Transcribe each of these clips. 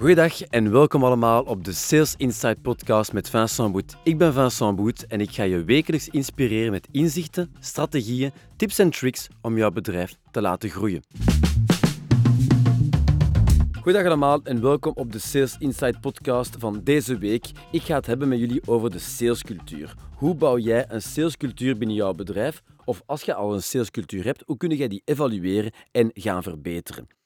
Goedendag en welkom allemaal op de Sales Insight podcast met Vincent Boet. Ik ben Vincent Boet en ik ga je wekelijks inspireren met inzichten, strategieën, tips en tricks om jouw bedrijf te laten groeien. Goedendag allemaal en welkom op de Sales Insight podcast van deze week. Ik ga het hebben met jullie over de salescultuur. Hoe bouw jij een salescultuur binnen jouw bedrijf? Of als je al een salescultuur hebt, hoe kun jij die evalueren en gaan verbeteren?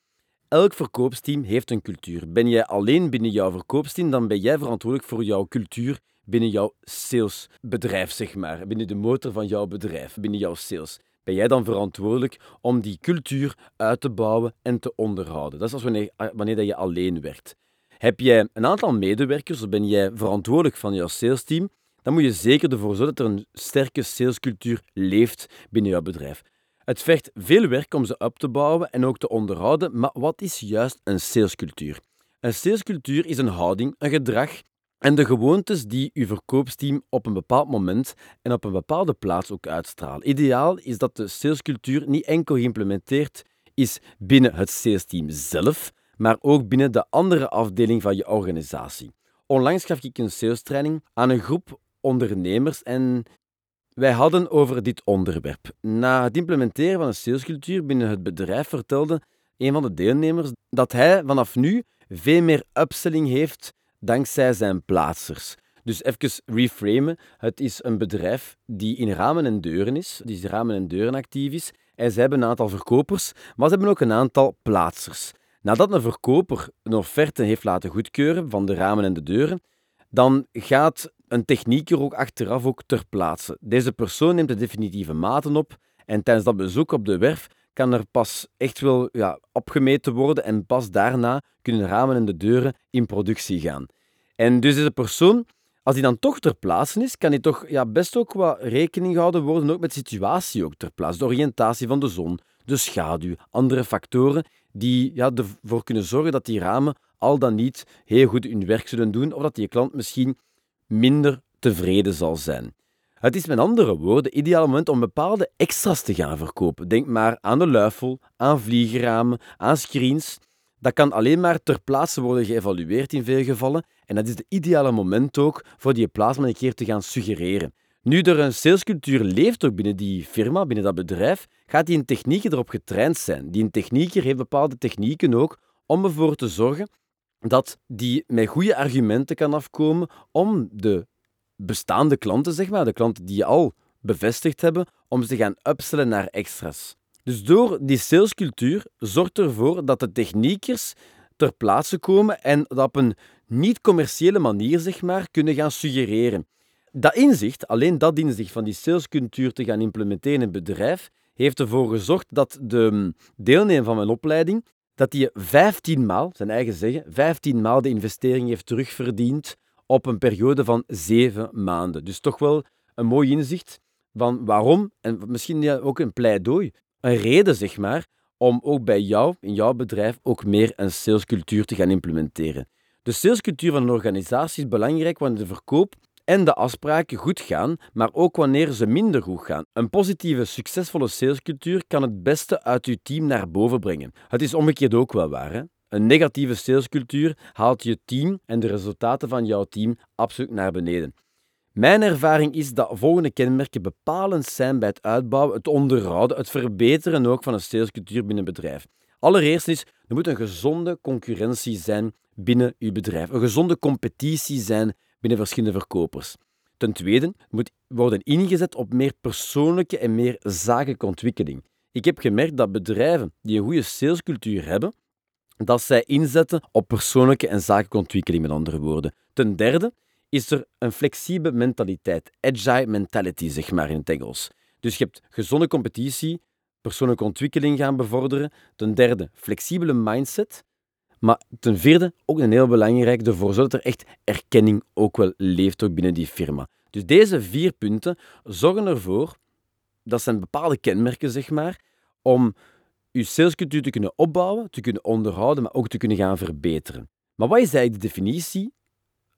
Elk verkoopsteam heeft een cultuur. Ben jij alleen binnen jouw verkoopsteam, dan ben jij verantwoordelijk voor jouw cultuur binnen jouw salesbedrijf, zeg maar. Binnen de motor van jouw bedrijf, binnen jouw sales. Ben jij dan verantwoordelijk om die cultuur uit te bouwen en te onderhouden? Dat is als wanneer, wanneer je alleen werkt. Heb jij een aantal medewerkers, of ben jij verantwoordelijk van jouw salesteam, dan moet je zeker ervoor zorgen dat er een sterke salescultuur leeft binnen jouw bedrijf. Het vergt veel werk om ze op te bouwen en ook te onderhouden, maar wat is juist een salescultuur? Een salescultuur is een houding, een gedrag en de gewoontes die uw verkoopsteam op een bepaald moment en op een bepaalde plaats ook uitstralen. Ideaal is dat de salescultuur niet enkel geïmplementeerd is binnen het salesteam zelf, maar ook binnen de andere afdeling van je organisatie. Onlangs gaf ik een sales training aan een groep ondernemers en wij hadden over dit onderwerp. Na het implementeren van een salescultuur binnen het bedrijf vertelde een van de deelnemers dat hij vanaf nu veel meer upselling heeft dankzij zijn plaatsers. Dus even reframen. Het is een bedrijf die in ramen en deuren is, die ramen en deuren actief is. En ze hebben een aantal verkopers, maar ze hebben ook een aantal plaatsers. Nadat een verkoper een offerte heeft laten goedkeuren van de ramen en de deuren, dan gaat een technieker ook achteraf ook ter plaatse. Deze persoon neemt de definitieve maten op en tijdens dat bezoek op de werf kan er pas echt wel ja, opgemeten worden en pas daarna kunnen de ramen en de deuren in productie gaan. En dus deze persoon, als hij dan toch ter plaatse is, kan hij toch ja, best ook wat rekening gehouden worden ook met de situatie ook ter plaatse. De oriëntatie van de zon, de schaduw, andere factoren die ja, ervoor kunnen zorgen dat die ramen al dan niet heel goed hun werk zullen doen of dat die klant misschien minder tevreden zal zijn. Het is met andere woorden het ideale moment om bepaalde extra's te gaan verkopen. Denk maar aan de luifel, aan vliegenramen, aan screens. Dat kan alleen maar ter plaatse worden geëvalueerd in veel gevallen en dat is het ideale moment ook voor die plaats een keer te gaan suggereren. Nu er een salescultuur leeft ook binnen die firma, binnen dat bedrijf, gaat die een technieker erop getraind zijn. Die technieker heeft bepaalde technieken ook om ervoor te zorgen dat die met goede argumenten kan afkomen om de bestaande klanten, zeg maar, de klanten die je al bevestigd hebben, om ze te gaan upsellen naar extra's. Dus door die salescultuur zorgt ervoor dat de techniekers ter plaatse komen en dat op een niet-commerciële manier zeg maar, kunnen gaan suggereren. Dat inzicht, alleen dat inzicht van die salescultuur te gaan implementeren in het bedrijf, heeft ervoor gezorgd dat de deelnemer van mijn opleiding dat hij 15 maal, zijn eigen zeggen, 15 maal de investering heeft terugverdiend op een periode van 7 maanden. Dus toch wel een mooi inzicht van waarom, en misschien ook een pleidooi, een reden zeg maar, om ook bij jou, in jouw bedrijf, ook meer een salescultuur te gaan implementeren. De salescultuur van een organisatie is belangrijk wanneer de verkoop en de afspraken goed gaan, maar ook wanneer ze minder goed gaan. Een positieve, succesvolle salescultuur kan het beste uit uw team naar boven brengen. Het is omgekeerd ook wel waar. Hè? Een negatieve salescultuur haalt je team en de resultaten van jouw team absoluut naar beneden. Mijn ervaring is dat volgende kenmerken bepalend zijn bij het uitbouwen, het onderhouden, het verbeteren ook van een salescultuur binnen een bedrijf. Allereerst is, er moet een gezonde concurrentie zijn binnen uw bedrijf. Een gezonde competitie zijn binnen verschillende verkopers. Ten tweede moet worden ingezet op meer persoonlijke en meer zakelijke ontwikkeling. Ik heb gemerkt dat bedrijven die een goede salescultuur hebben, dat zij inzetten op persoonlijke en zakelijke ontwikkeling, met andere woorden. Ten derde is er een flexibele mentaliteit, agile mentality, zeg maar in het Engels. Dus je hebt gezonde competitie, persoonlijke ontwikkeling gaan bevorderen. Ten derde, flexibele mindset. Maar ten vierde, ook een heel belangrijk, ervoor zorgen dat er echt erkenning ook wel leeft ook binnen die firma. Dus deze vier punten zorgen ervoor, dat zijn bepaalde kenmerken, zeg maar, om je salescultuur te kunnen opbouwen, te kunnen onderhouden, maar ook te kunnen gaan verbeteren. Maar wat is eigenlijk de definitie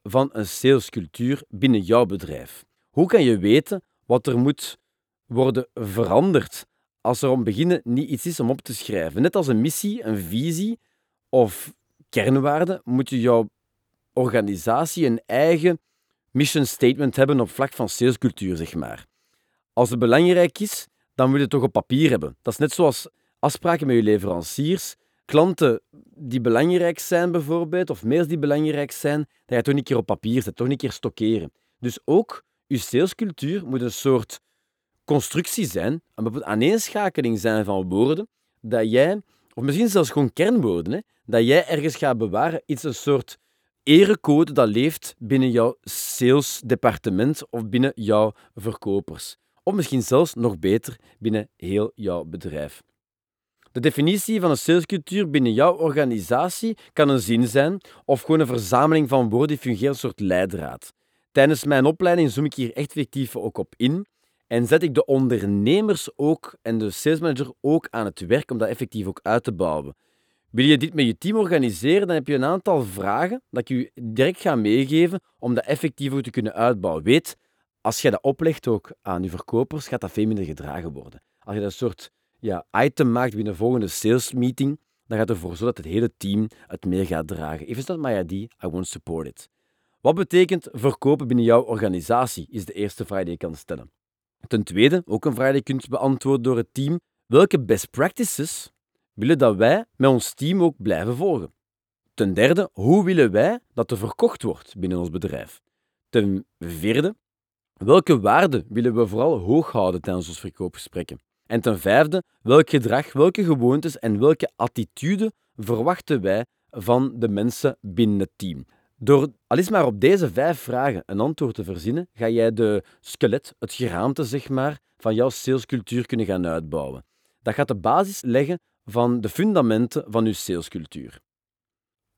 van een salescultuur binnen jouw bedrijf? Hoe kan je weten wat er moet worden veranderd als er om beginnen niet iets is om op te schrijven? Net als een missie, een visie of kernwaarden moet je jouw organisatie een eigen mission statement hebben op vlak van salescultuur, zeg maar. Als het belangrijk is, dan moet je het toch op papier hebben. Dat is net zoals afspraken met je leveranciers. Klanten die belangrijk zijn bijvoorbeeld, of mails die belangrijk zijn, dat je toch niet keer op papier zetten, toch niet keer stockeren. Dus ook je salescultuur moet een soort constructie zijn, een aaneenschakeling zijn van woorden, dat jij, of misschien zelfs gewoon kernwoorden, hè, dat jij ergens gaat bewaren, iets een soort erecode dat leeft binnen jouw salesdepartement of binnen jouw verkopers. Of misschien zelfs nog beter binnen heel jouw bedrijf. De definitie van een salescultuur binnen jouw organisatie kan een zin zijn of gewoon een verzameling van woorden die fungeert als een soort leidraad. Tijdens mijn opleiding zoom ik hier echt effectief ook op in en zet ik de ondernemers ook en de salesmanager ook aan het werk om dat effectief ook uit te bouwen. Wil je dit met je team organiseren, dan heb je een aantal vragen dat ik je direct ga meegeven om dat effectief ook te kunnen uitbouwen. Weet, als je dat oplegt ook aan je verkopers, gaat dat veel minder gedragen worden. Als je dat soort ja, item maakt binnen de volgende sales meeting, dan gaat ervoor zorgen dat het hele team het meer gaat dragen. Even dat Maya D, I won't support it. Wat betekent verkopen binnen jouw organisatie, is de eerste vraag die je kan stellen. Ten tweede, ook een vraag die je kunt beantwoorden door het team. Welke best practices willen dat wij met ons team ook blijven volgen? Ten derde, hoe willen wij dat er verkocht wordt binnen ons bedrijf? Ten vierde, welke waarden willen we vooral hoog houden tijdens ons verkoopgesprekken? En ten vijfde, welk gedrag, welke gewoontes en welke attitude verwachten wij van de mensen binnen het team? Door al eens maar op deze vijf vragen een antwoord te verzinnen, ga jij de skelet, het geraamte zeg maar, van jouw salescultuur kunnen gaan uitbouwen. Dat gaat de basis leggen van de fundamenten van je salescultuur.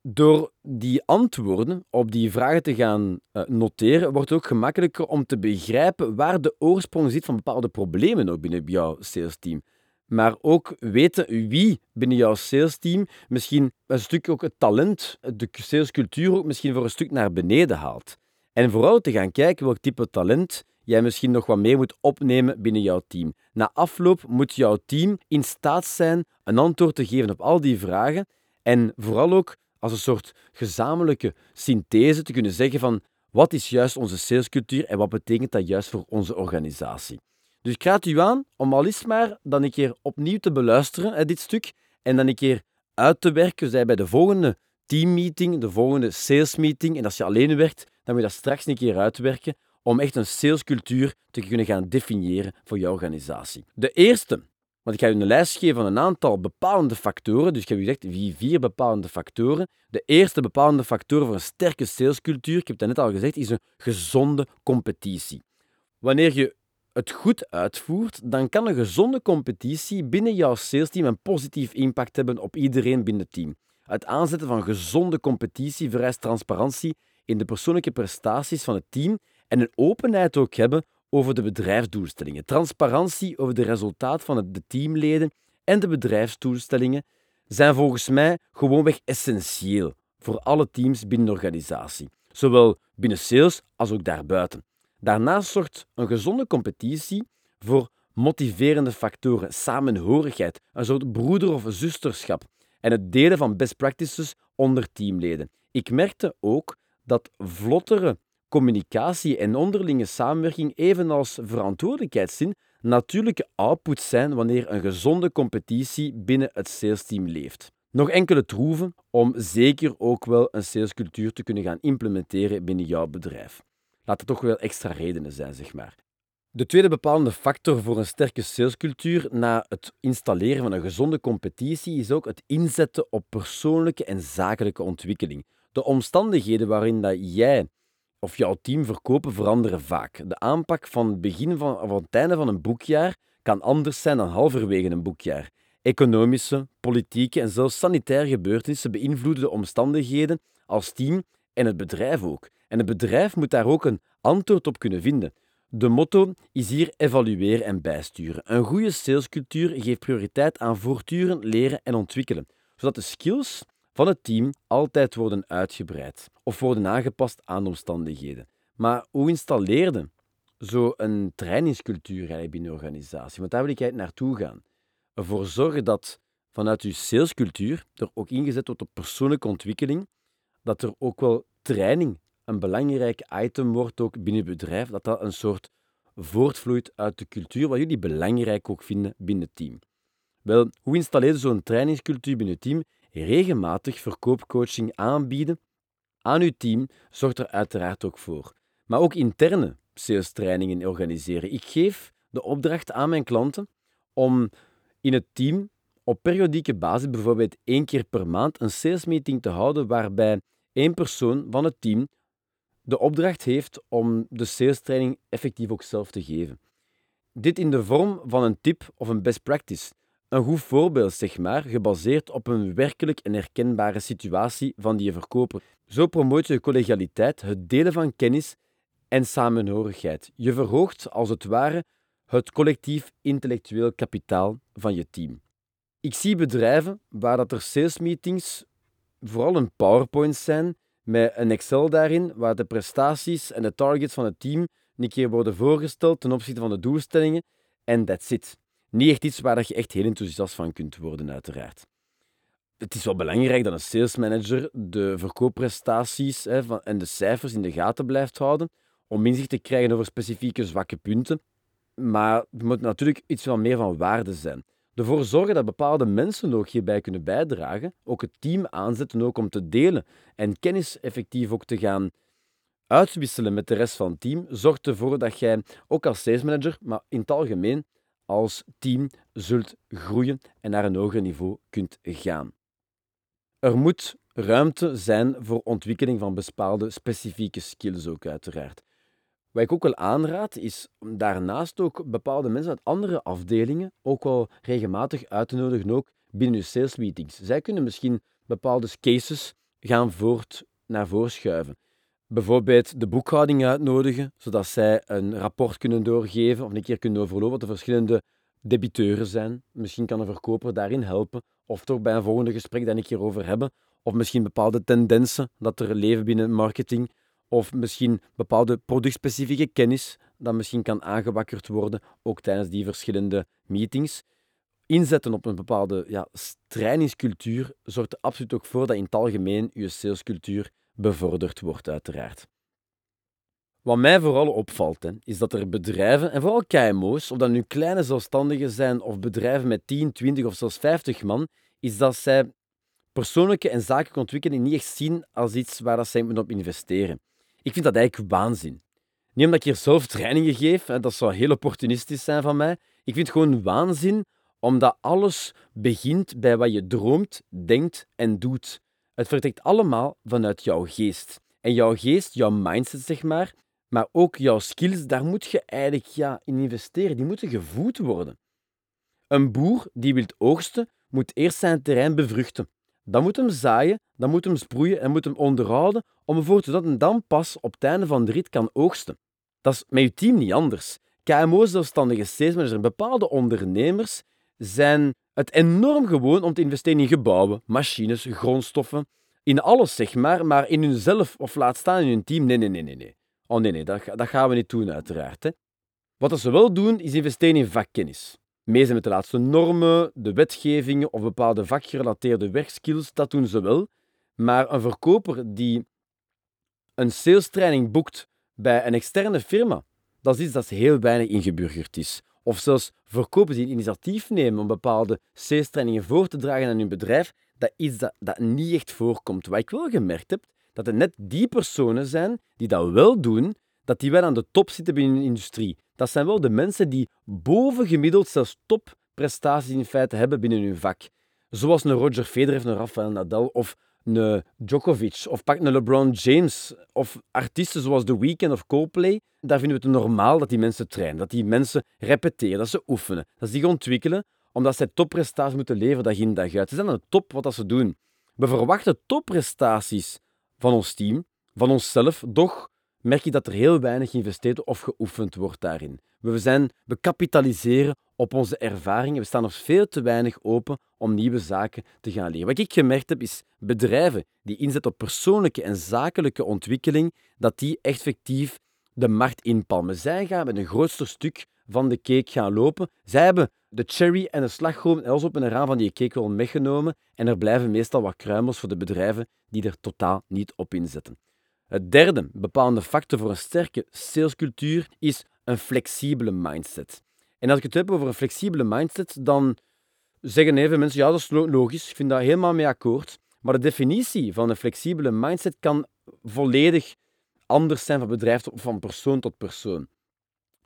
Door die antwoorden op die vragen te gaan eh, noteren, wordt het ook gemakkelijker om te begrijpen waar de oorsprong zit van bepaalde problemen ook binnen jouw salesteam maar ook weten wie binnen jouw salesteam misschien een stuk ook het talent, de salescultuur ook misschien voor een stuk naar beneden haalt. En vooral te gaan kijken welk type talent jij misschien nog wat meer moet opnemen binnen jouw team. Na afloop moet jouw team in staat zijn een antwoord te geven op al die vragen en vooral ook als een soort gezamenlijke synthese te kunnen zeggen van wat is juist onze salescultuur en wat betekent dat juist voor onze organisatie. Dus ik raad u aan om al eens maar dan een keer opnieuw te beluisteren, hè, dit stuk, en dan een keer uit te werken, zij bij de volgende teammeeting, de volgende salesmeeting, en als je alleen werkt, dan moet je dat straks een keer uitwerken om echt een salescultuur te kunnen gaan definiëren voor je organisatie. De eerste, want ik ga u een lijst geven van een aantal bepalende factoren, dus ik heb u gezegd wie vier bepalende factoren. De eerste bepalende factor voor een sterke salescultuur, ik heb het net al gezegd, is een gezonde competitie. Wanneer je het goed uitvoert, dan kan een gezonde competitie binnen jouw salesteam een positief impact hebben op iedereen binnen het team. Het aanzetten van gezonde competitie vereist transparantie in de persoonlijke prestaties van het team en een openheid ook hebben over de bedrijfsdoelstellingen. Transparantie over de resultaten van de teamleden en de bedrijfsdoelstellingen zijn volgens mij gewoonweg essentieel voor alle teams binnen de organisatie, zowel binnen sales als ook daarbuiten. Daarnaast zorgt een gezonde competitie voor motiverende factoren, samenhorigheid, een soort broeder- of zusterschap en het delen van best practices onder teamleden. Ik merkte ook dat vlottere communicatie en onderlinge samenwerking, evenals verantwoordelijkheidszin, natuurlijke outputs zijn wanneer een gezonde competitie binnen het salesteam leeft. Nog enkele troeven om zeker ook wel een salescultuur te kunnen gaan implementeren binnen jouw bedrijf laat er toch wel extra redenen zijn, zeg maar. De tweede bepalende factor voor een sterke salescultuur na het installeren van een gezonde competitie is ook het inzetten op persoonlijke en zakelijke ontwikkeling. De omstandigheden waarin dat jij of jouw team verkopen veranderen vaak. De aanpak van het begin van, van het einde van een boekjaar kan anders zijn dan halverwege een boekjaar. Economische, politieke en zelfs sanitaire gebeurtenissen beïnvloeden de omstandigheden als team en het bedrijf ook. En het bedrijf moet daar ook een antwoord op kunnen vinden. De motto is hier evalueren en bijsturen. Een goede salescultuur geeft prioriteit aan voortdurend leren en ontwikkelen, zodat de skills van het team altijd worden uitgebreid of worden aangepast aan de omstandigheden. Maar hoe installeerde zo een trainingscultuur binnen de organisatie? Want daar wil ik naartoe gaan. Ervoor zorgen dat vanuit je salescultuur er ook ingezet wordt op persoonlijke ontwikkeling, dat er ook wel training een belangrijk item wordt ook binnen het bedrijf, dat dat een soort voortvloeit uit de cultuur, wat jullie belangrijk ook vinden binnen het team. Wel, hoe installeer je zo'n trainingscultuur binnen het team? Regelmatig verkoopcoaching aanbieden aan uw team zorgt er uiteraard ook voor. Maar ook interne sales trainingen organiseren. Ik geef de opdracht aan mijn klanten om in het team op periodieke basis, bijvoorbeeld één keer per maand, een sales meeting te houden waarbij één persoon van het team de opdracht heeft om de sales training effectief ook zelf te geven. Dit in de vorm van een tip of een best practice. Een goed voorbeeld, zeg maar, gebaseerd op een werkelijk en herkenbare situatie van die verkoper. Zo promoot je collegialiteit, het delen van kennis en samenhorigheid. Je verhoogt als het ware het collectief intellectueel kapitaal van je team. Ik zie bedrijven waar dat er salesmeetings vooral een PowerPoint zijn met een Excel daarin, waar de prestaties en de targets van het team een keer worden voorgesteld ten opzichte van de doelstellingen en that's it. Niet echt iets waar je echt heel enthousiast van kunt worden, uiteraard. Het is wel belangrijk dat een salesmanager de verkoopprestaties hè, en de cijfers in de gaten blijft houden om inzicht te krijgen over specifieke zwakke punten. Maar er moet natuurlijk iets wel meer van waarde zijn. Ervoor zorgen dat bepaalde mensen ook hierbij kunnen bijdragen, ook het team aanzetten ook om te delen en kennis effectief ook te gaan uitwisselen met de rest van het team, zorgt ervoor dat jij ook als salesmanager, maar in het algemeen als team zult groeien en naar een hoger niveau kunt gaan. Er moet ruimte zijn voor ontwikkeling van bepaalde specifieke skills ook uiteraard. Wat ik ook wel aanraad, is om daarnaast ook bepaalde mensen uit andere afdelingen ook wel regelmatig uit te nodigen, ook binnen je sales meetings. Zij kunnen misschien bepaalde cases gaan voort naar voren schuiven. Bijvoorbeeld de boekhouding uitnodigen, zodat zij een rapport kunnen doorgeven of een keer kunnen overlopen wat de verschillende debiteuren zijn. Misschien kan een verkoper daarin helpen, of toch bij een volgende gesprek daar een keer over hebben. Of misschien bepaalde tendensen dat er leven binnen marketing of misschien bepaalde productspecifieke kennis dat misschien kan aangewakkerd worden, ook tijdens die verschillende meetings. Inzetten op een bepaalde ja, trainingscultuur zorgt er absoluut ook voor dat in het algemeen je salescultuur bevorderd wordt, uiteraard. Wat mij vooral opvalt, hè, is dat er bedrijven, en vooral KMO's, of dat nu kleine zelfstandigen zijn of bedrijven met 10, 20 of zelfs 50 man, is dat zij persoonlijke en zakelijke ontwikkeling niet echt zien als iets waar dat zij moeten op investeren. Ik vind dat eigenlijk waanzin. Niet omdat ik hier zelf trainingen geef, dat zou heel opportunistisch zijn van mij. Ik vind het gewoon waanzin omdat alles begint bij wat je droomt, denkt en doet. Het vertrekt allemaal vanuit jouw geest. En jouw geest, jouw mindset zeg maar, maar ook jouw skills, daar moet je eigenlijk ja, in investeren. Die moeten gevoed worden. Een boer die wil oogsten, moet eerst zijn terrein bevruchten. Dan moet hem zaaien, dan moet hem sproeien en moet hem onderhouden om ervoor te dat hij dan pas op het einde van de rit kan oogsten. Dat is met je team niet anders. KMO-zelfstandige salesmanagers en bepaalde ondernemers zijn het enorm gewoon om te investeren in gebouwen, machines, grondstoffen, in alles zeg maar, maar in hunzelf of laat staan in hun team, nee, nee, nee, nee. nee. Oh nee, nee, dat, dat gaan we niet doen uiteraard. Hè. Wat ze wel doen, is investeren in vakkennis mee met de laatste normen, de wetgevingen of bepaalde vakgerelateerde werkskills, dat doen ze wel. Maar een verkoper die een sales training boekt bij een externe firma, dat is iets dat heel weinig ingeburgerd is. Of zelfs verkopers die initiatief nemen om bepaalde sales trainingen voor te dragen aan hun bedrijf, dat is iets dat, dat niet echt voorkomt. Wat ik wel gemerkt heb, dat het net die personen zijn die dat wel doen, dat die wel aan de top zitten binnen de industrie dat zijn wel de mensen die bovengemiddeld zelfs topprestaties in feite hebben binnen hun vak. Zoals een Roger Federer, een Rafael Nadal of een Djokovic of pak een LeBron James of artiesten zoals The Weeknd of Coldplay. Daar vinden we het normaal dat die mensen trainen, dat die mensen repeteren, dat ze oefenen, dat ze zich ontwikkelen omdat zij topprestaties moeten leveren dag in dag uit. Ze zijn aan de top wat ze doen. We verwachten topprestaties van ons team, van onszelf, doch merk je dat er heel weinig geïnvesteerd of geoefend wordt daarin. We, zijn, we kapitaliseren op onze ervaringen. We staan nog veel te weinig open om nieuwe zaken te gaan leren. Wat ik gemerkt heb, is bedrijven die inzetten op persoonlijke en zakelijke ontwikkeling, dat die effectief de markt inpalmen. Zij gaan met een grootste stuk van de cake gaan lopen. Zij hebben de cherry en de slagroom en alles op een raam van die cake worden meegenomen en er blijven meestal wat kruimels voor de bedrijven die er totaal niet op inzetten. Het derde bepalende factor voor een sterke salescultuur is een flexibele mindset. En als ik het heb over een flexibele mindset, dan zeggen even mensen, ja, dat is logisch, ik vind daar helemaal mee akkoord. Maar de definitie van een flexibele mindset kan volledig anders zijn van bedrijf of van persoon tot persoon.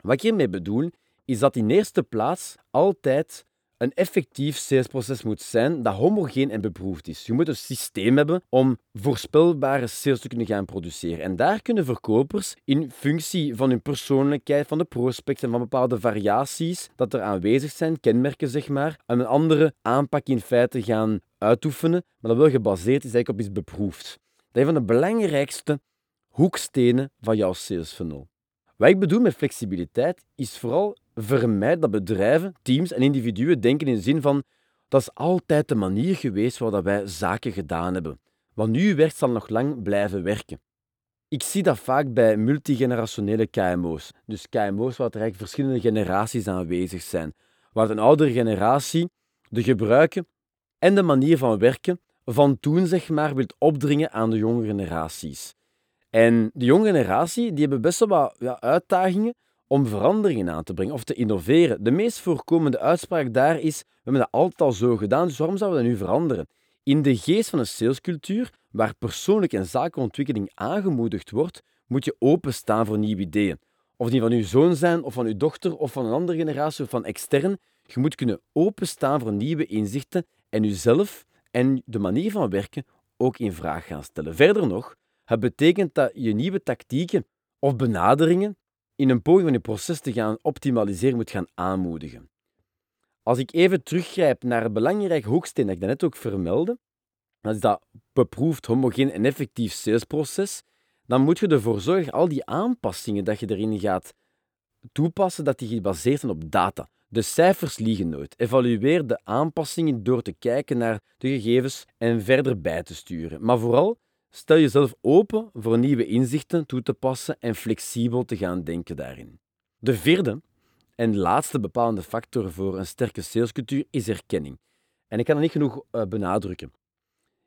Wat ik hiermee bedoel, is dat in eerste plaats altijd een effectief salesproces moet zijn dat homogeen en beproefd is. Je moet een systeem hebben om voorspelbare sales te kunnen gaan produceren. En daar kunnen verkopers in functie van hun persoonlijkheid, van de prospect en van bepaalde variaties dat er aanwezig zijn, kenmerken zeg maar, een andere aanpak in feite gaan uitoefenen, maar dat wel gebaseerd is eigenlijk op iets beproefd. Dat is een van de belangrijkste hoekstenen van jouw sales funnel. Wat ik bedoel met flexibiliteit is vooral vermijd dat bedrijven, teams en individuen denken in de zin van dat is altijd de manier geweest waarop wij zaken gedaan hebben. Wat nu werkt, zal nog lang blijven werken. Ik zie dat vaak bij multigenerationele KMO's. Dus KMO's waar er verschillende generaties aanwezig zijn. Waar een oudere generatie de gebruiken en de manier van werken van toen zeg maar wil opdringen aan de jonge generaties. En de jonge generatie die hebben best wel wat ja, uitdagingen om veranderingen aan te brengen of te innoveren. De meest voorkomende uitspraak daar is: we hebben dat altijd al zo gedaan, dus waarom zouden we dat nu veranderen? In de geest van een salescultuur, waar persoonlijke en zakenontwikkeling aangemoedigd wordt, moet je openstaan voor nieuwe ideeën. Of die van uw zoon zijn, of van uw dochter, of van een andere generatie, of van extern. Je moet kunnen openstaan voor nieuwe inzichten en jezelf en de manier van werken ook in vraag gaan stellen. Verder nog, het betekent dat je nieuwe tactieken of benaderingen in een poging van je proces te gaan optimaliseren moet gaan aanmoedigen. Als ik even teruggrijp naar het belangrijke hoeksteen dat ik net ook vermeldde, dat is dat beproefd, homogeen en effectief salesproces, dan moet je ervoor zorgen al die aanpassingen dat je erin gaat toepassen, dat die gebaseerd zijn op data. De cijfers liegen nooit. Evalueer de aanpassingen door te kijken naar de gegevens en verder bij te sturen. Maar vooral Stel jezelf open voor nieuwe inzichten toe te passen en flexibel te gaan denken daarin. De vierde en laatste bepalende factor voor een sterke salescultuur is erkenning. En ik kan het niet genoeg uh, benadrukken.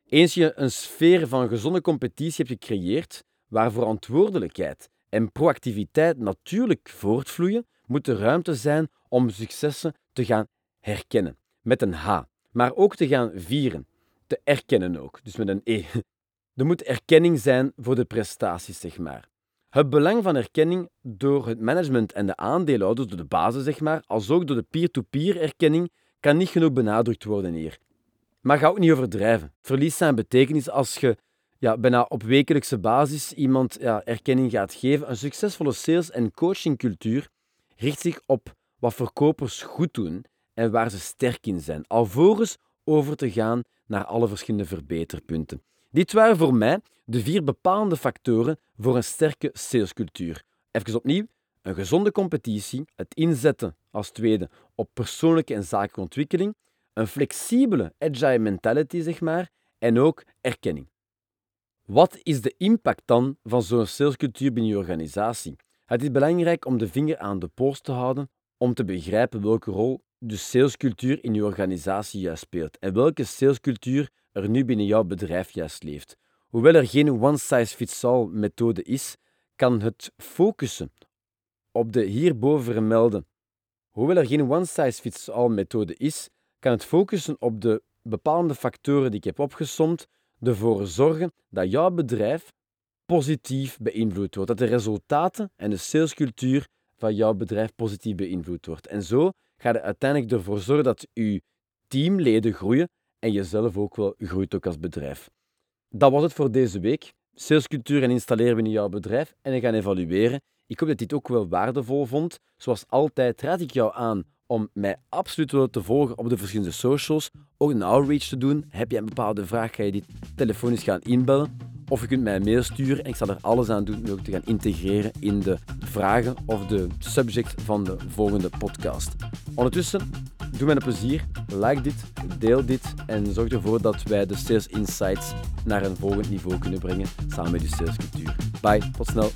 Eens je een sfeer van gezonde competitie hebt gecreëerd, waar verantwoordelijkheid en proactiviteit natuurlijk voortvloeien, moet er ruimte zijn om successen te gaan herkennen. Met een H. Maar ook te gaan vieren. Te erkennen ook. Dus met een E. Er moet erkenning zijn voor de prestaties, zeg maar. Het belang van erkenning door het management en de aandeelhouders, door de basis, zeg maar, als ook door de peer-to-peer erkenning, kan niet genoeg benadrukt worden hier. Maar ga ook niet overdrijven. Verlies zijn betekenis als je ja, bijna op wekelijkse basis iemand ja, erkenning gaat geven. Een succesvolle sales- en coachingcultuur richt zich op wat verkopers goed doen en waar ze sterk in zijn, alvorens over te gaan naar alle verschillende verbeterpunten. Dit waren voor mij de vier bepalende factoren voor een sterke salescultuur. Even opnieuw, een gezonde competitie, het inzetten als tweede op persoonlijke en zakelijke ontwikkeling, een flexibele agile mentality, zeg maar, en ook erkenning. Wat is de impact dan van zo'n salescultuur binnen je organisatie? Het is belangrijk om de vinger aan de pols te houden om te begrijpen welke rol de salescultuur in je organisatie juist speelt en welke salescultuur er nu binnen jouw bedrijf juist leeft. Hoewel er geen one-size-fits-all methode is, kan het focussen op de hierboven vermelde. Hoewel er geen one-size-fits-all methode is, kan het focussen op de bepaalde factoren die ik heb opgesomd ervoor zorgen dat jouw bedrijf positief beïnvloed wordt. Dat de resultaten en de salescultuur van jouw bedrijf positief beïnvloed wordt. En zo gaat het uiteindelijk ervoor zorgen dat je teamleden groeien en jezelf ook wel groeit ook als bedrijf. Dat was het voor deze week. Salescultuur en installeren binnen jouw bedrijf en we gaan evalueren. Ik hoop dat je dit ook wel waardevol vond. Zoals altijd raad ik jou aan om mij absoluut te volgen op de verschillende socials. Ook een outreach te doen. Heb je een bepaalde vraag, ga je die telefonisch gaan inbellen. Of je kunt mij een mail sturen en ik zal er alles aan doen om ook te gaan integreren in de vragen of de subject van de volgende podcast. Ondertussen, doe mij een plezier, like dit, deel dit en zorg ervoor dat wij de Sales Insights naar een volgend niveau kunnen brengen samen met de salescultuur. Bye, tot snel.